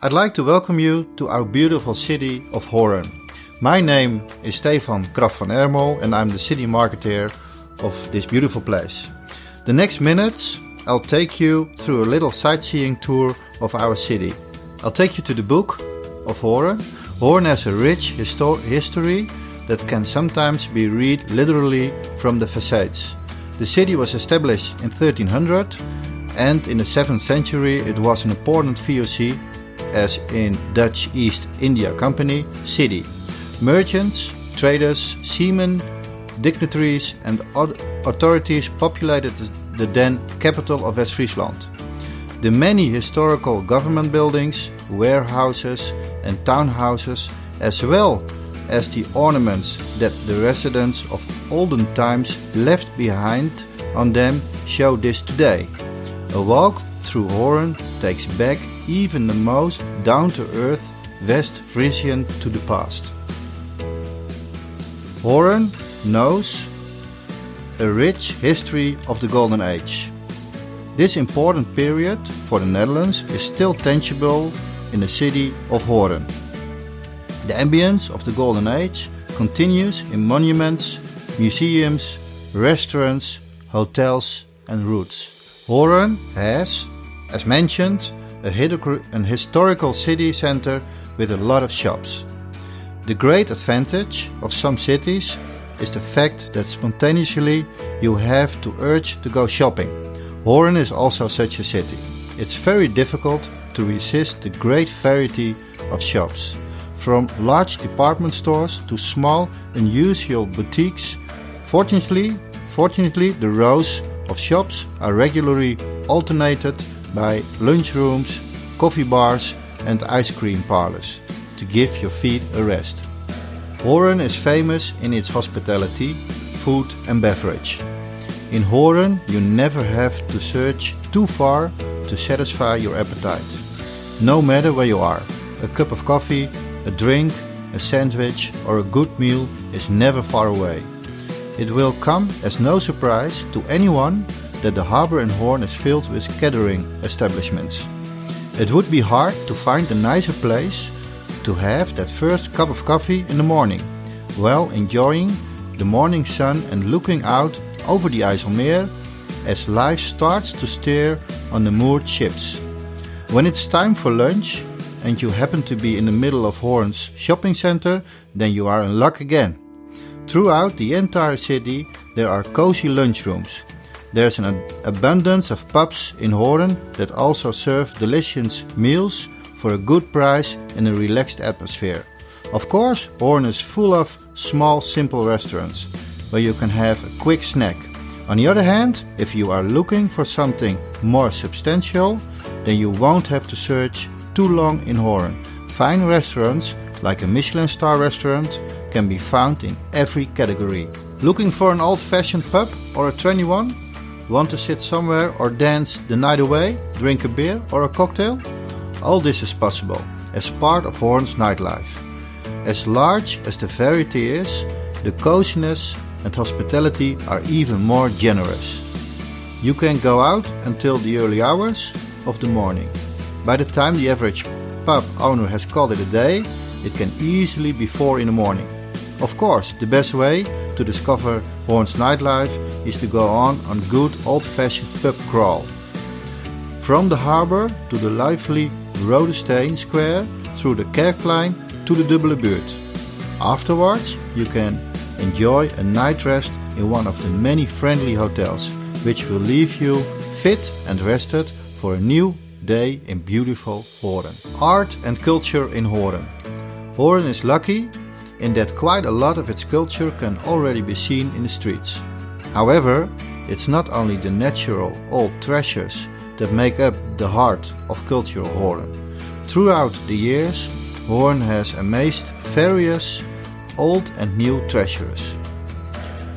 I'd like to welcome you to our beautiful city of Hoorn. My name is Stefan Kraf van Ermel and I'm the city marketeer of this beautiful place. The next minutes I'll take you through a little sightseeing tour of our city. I'll take you to the book of Hoorn. Hoorn has a rich histo- history that can sometimes be read literally from the facades. The city was established in 1300 and in the 7th century it was an important VOC as in Dutch East India Company city. Merchants, traders, seamen, dignitaries and authorities populated the then capital of West Friesland. The many historical government buildings, warehouses and townhouses as well as the ornaments that the residents of olden times left behind on them show this today. A walk through Hoorn takes back even the most down to earth West Frisian to the past. Hoorn knows a rich history of the Golden Age. This important period for the Netherlands is still tangible in the city of Hoorn. The ambience of the Golden Age continues in monuments, museums, restaurants, hotels, and routes. Hoorn has, as mentioned, a, an historical city center with a lot of shops. The great advantage of some cities is the fact that spontaneously you have to urge to go shopping. Hoorn is also such a city. It's very difficult to resist the great variety of shops. From large department stores to small unusual boutiques, fortunately, fortunately the rows of shops are regularly alternated by lunchrooms, coffee bars and ice cream parlors to give your feet a rest. Hoorn is famous in its hospitality, food and beverage. In Hoorn you never have to search too far to satisfy your appetite. No matter where you are, a cup of coffee, a drink, a sandwich or a good meal is never far away. It will come as no surprise to anyone that the harbor in Hoorn is filled with catering establishments. It would be hard to find a nicer place to have that first cup of coffee in the morning, while enjoying the morning sun and looking out over the IJsselmeer as life starts to stir on the moored ships. When it's time for lunch and you happen to be in the middle of Hoorn's shopping center, then you are in luck again. Throughout the entire city, there are cozy lunchrooms there's an abundance of pubs in Hoorn that also serve delicious meals for a good price in a relaxed atmosphere. Of course, Hoorn is full of small, simple restaurants where you can have a quick snack. On the other hand, if you are looking for something more substantial, then you won't have to search too long in Hoorn. Fine restaurants, like a Michelin star restaurant, can be found in every category. Looking for an old fashioned pub or a trendy one? Want to sit somewhere or dance the night away, drink a beer or a cocktail? All this is possible as part of Hoorn's nightlife. As large as the variety is, the coziness and hospitality are even more generous. You can go out until the early hours of the morning. By the time the average pub owner has called it a day, it can easily be 4 in the morning. Of course, the best way to discover Hoorn's nightlife is to go on a good old-fashioned pub crawl. From the harbour to the lively Roode Steen Square, through the Kerkplein to the Dubbele Buurt. Afterwards, you can enjoy a night rest in one of the many friendly hotels, which will leave you fit and rested for a new day in beautiful Hoorn. Art and culture in Hoorn. Hoorn is lucky in that quite a lot of its culture can already be seen in the streets. However, it's not only the natural old treasures that make up the heart of cultural Hoorn. Throughout the years, Hoorn has amazed various old and new treasures.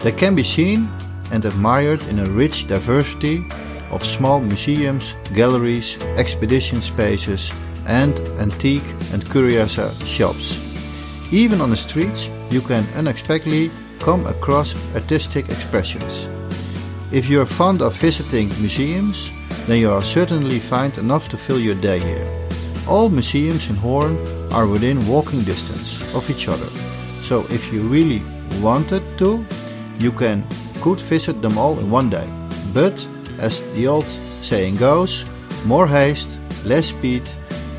They can be seen and admired in a rich diversity of small museums, galleries, expedition spaces, and antique and curious shops. Even on the streets, you can unexpectedly come across artistic expressions. If you are fond of visiting museums, then you will certainly find enough to fill your day here. all museums in Hoorn are within walking distance of each other. So if you really wanted to, you can could visit them all in one day. But as the old saying goes, more haste, less speed,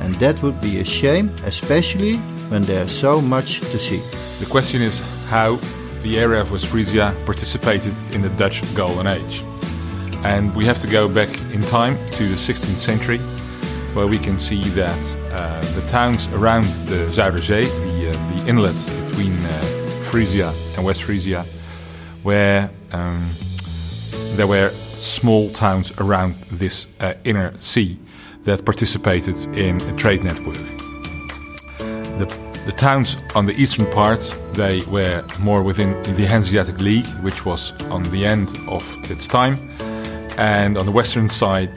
and that would be a shame, especially when there's so much to see. The question is how the area of West Frisia participated in the Dutch Golden Age. And we have to go back in time to the 16th century, where we can see that uh, the towns around the Zuiderzee, the, uh, the inlet between uh, Frisia and West Frisia, where um, there were small towns around this uh, inner sea that participated in a trade network. The, towns on the eastern part, they were more within the Hanseatic League, which was on the end of its time. And on the western side,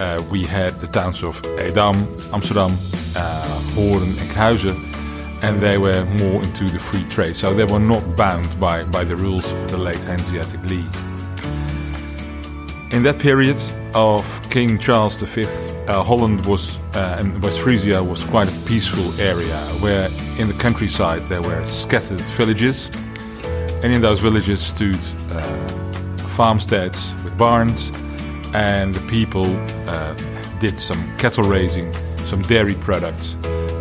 uh, we had the towns of Edam, Amsterdam, uh, Hoorn and Enkhuizen, and they were more into the free trade. So they were not bound by, by the rules of the late Hanseatic League. In that period of King Charles V, uh, Holland was uh, and West Frisia was quite a peaceful area where in the countryside there were scattered villages, and in those villages stood uh, farmsteads with barns, and the people uh, did some cattle raising, some dairy products,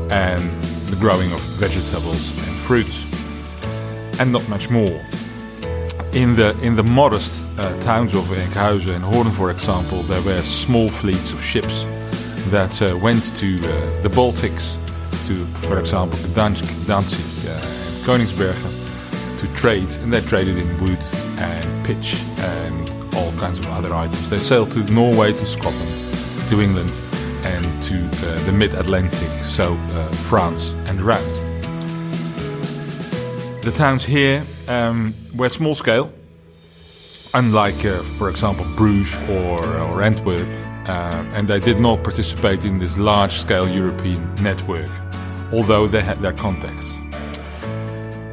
and the growing of vegetables and fruits, and not much more. In the in the modest uh, towns of Enkhuizen and Hoorn, for example, there were small fleets of ships that uh, went to uh, the Baltics, to, for example, Gdansk, Danzig, uh, and Koningsbergen, to trade, and they traded in wood and pitch and all kinds of other items. They sailed to Norway, to Scotland, to England, and to uh, the mid-Atlantic, so uh, France and around. The towns here um, were small scale, unlike, uh, for example, Bruges or, or Antwerp, uh, and they did not participate in this large scale European network, although they had their contacts.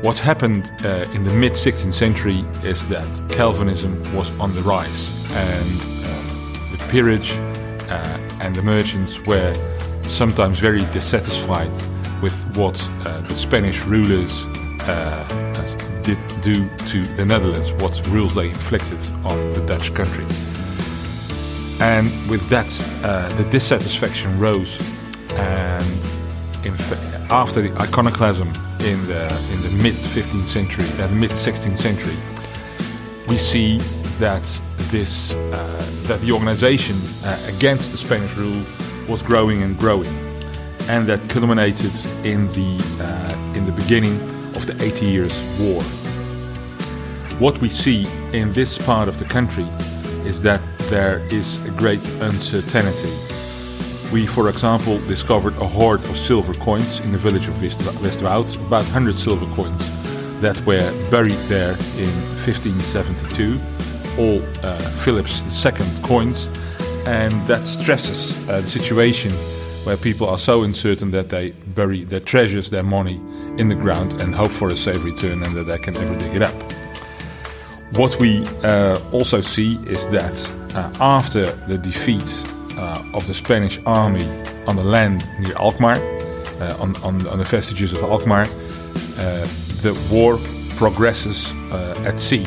What happened uh, in the mid 16th century is that Calvinism was on the rise, and uh, the peerage uh, and the merchants were sometimes very dissatisfied with what uh, the Spanish rulers did do to the Netherlands, what rules they inflicted on the Dutch country. And with that, uh, the dissatisfaction rose, and after the iconoclasm in the in the mid 15th century, uh, mid 16th century, we see that this uh, that the organization uh, against the Spanish rule was growing and growing, and that culminated in the uh, in the beginning of the Eighty Years' War. What we see in this part of the country is that there is a great uncertainty. We, for example, discovered a hoard of silver coins in the village of Westwoud, about 100 silver coins that were buried there in 1572, all uh, Philip's II coins, and that stresses uh, the situation where people are so uncertain that they bury their treasures, their money, in the ground and hope for a safe return and that they can never dig it up. What we uh, also see is that uh, after the defeat uh, of the Spanish army on the land near Alkmaar, uh, on, on, on, the vestiges of Alkmaar, uh, the war progresses uh, at sea.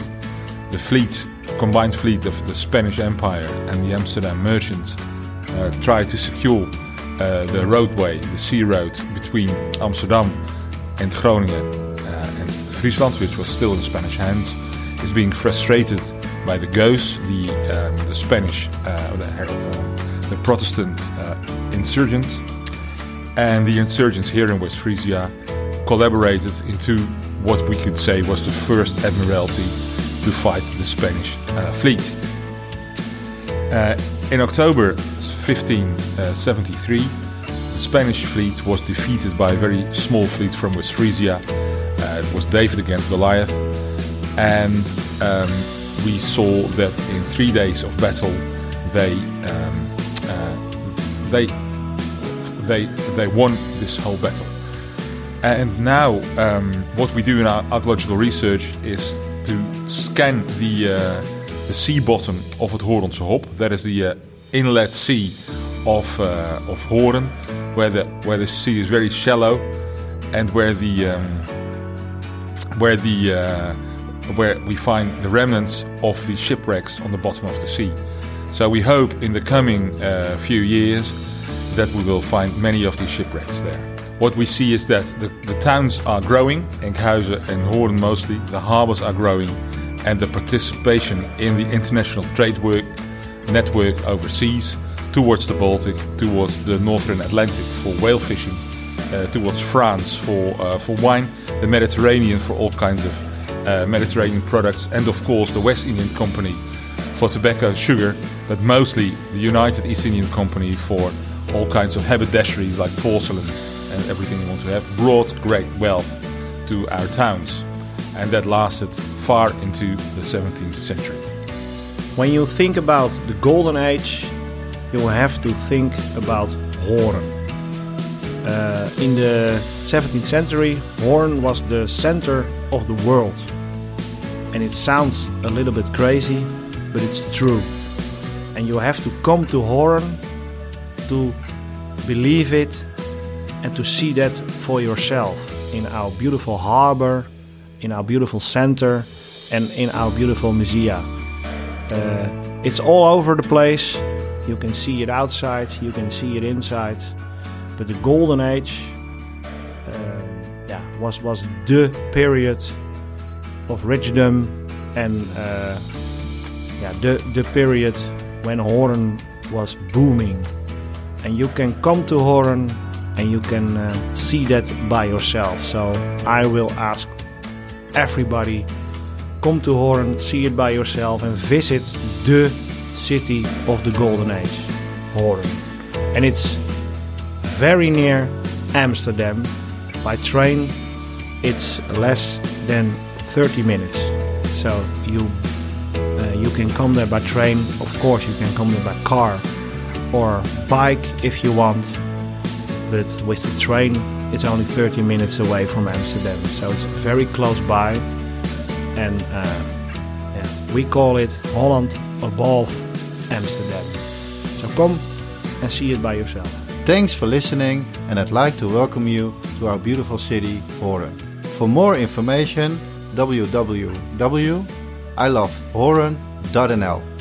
The fleet, combined fleet of the Spanish Empire and the Amsterdam merchants, try to secure the roadway, the sea road between Amsterdam and Groningen and Friesland, which was still in Spanish hands, is being frustrated by the Goes, the, um, the Spanish, uh, the, the, Protestant uh, insurgents, and the insurgents here in West Frisia collaborated into what we could say was the first admiralty to fight the Spanish uh, fleet. Uh, in October 1573, the Spanish fleet was defeated by a very small fleet from West Frisia. Uh, it was David against Goliath, and um, we saw that in three days of battle, they um, uh, they they they won this whole battle. And now, um, what we do in our archaeological research is to scan the uh, the sea bottom of het Hoornse Hop. That is the uh, inlet sea of uh, of Hoorn, where the where the sea is very shallow, and where the um, where the uh, where we find the remnants of the shipwrecks on the bottom of the sea. So we hope in the coming uh, few years that we will find many of these shipwrecks there. What we see is that the, the towns are growing, Enkhuizen and Hoorn mostly, the harbors are growing, and the participation in the international trade work network overseas towards the Baltic, towards the northern Atlantic for whale fishing, uh, towards France for, uh, for wine, the Mediterranean for all kinds of uh, Mediterranean products, and of course the West Indian Company for tobacco, and sugar, but mostly the United East Indian Company for all kinds of haberdasheries like porcelain and everything you want to have, brought great wealth to our towns. And that lasted far into the 17th century. When you think about the Golden Age, you have to think about Hoorn. Uh, in the 17th century, Hoorn was the center of the world. And it sounds a little bit crazy, but it's true. And you have to come to Hoorn to believe it and to see that for yourself in our beautiful harbor, in our beautiful center, and in our beautiful museum. Uh, it's all over the place. You can see it outside, you can see it inside. But the golden age uh, yeah, was, was the period of richdom and uh, yeah, the, the period when Hoorn was booming. And you can come to Hoorn and you can uh, see that by yourself. So I will ask everybody come to Hoorn, see it by yourself, and visit the city of the Golden Age, Hoorn. And it's very near Amsterdam. By train, it's less than 30 minutes. So you uh, you can come there by train. Of course, you can come there by car or bike if you want. But with the train, it's only 30 minutes away from Amsterdam. So it's very close by and uh, yeah, we call it Holland above Amsterdam. So come and see it by yourself. Thanks for listening, and I'd like to welcome you to our beautiful city, Hoorn. For more information, www.ilovehoorn.nl.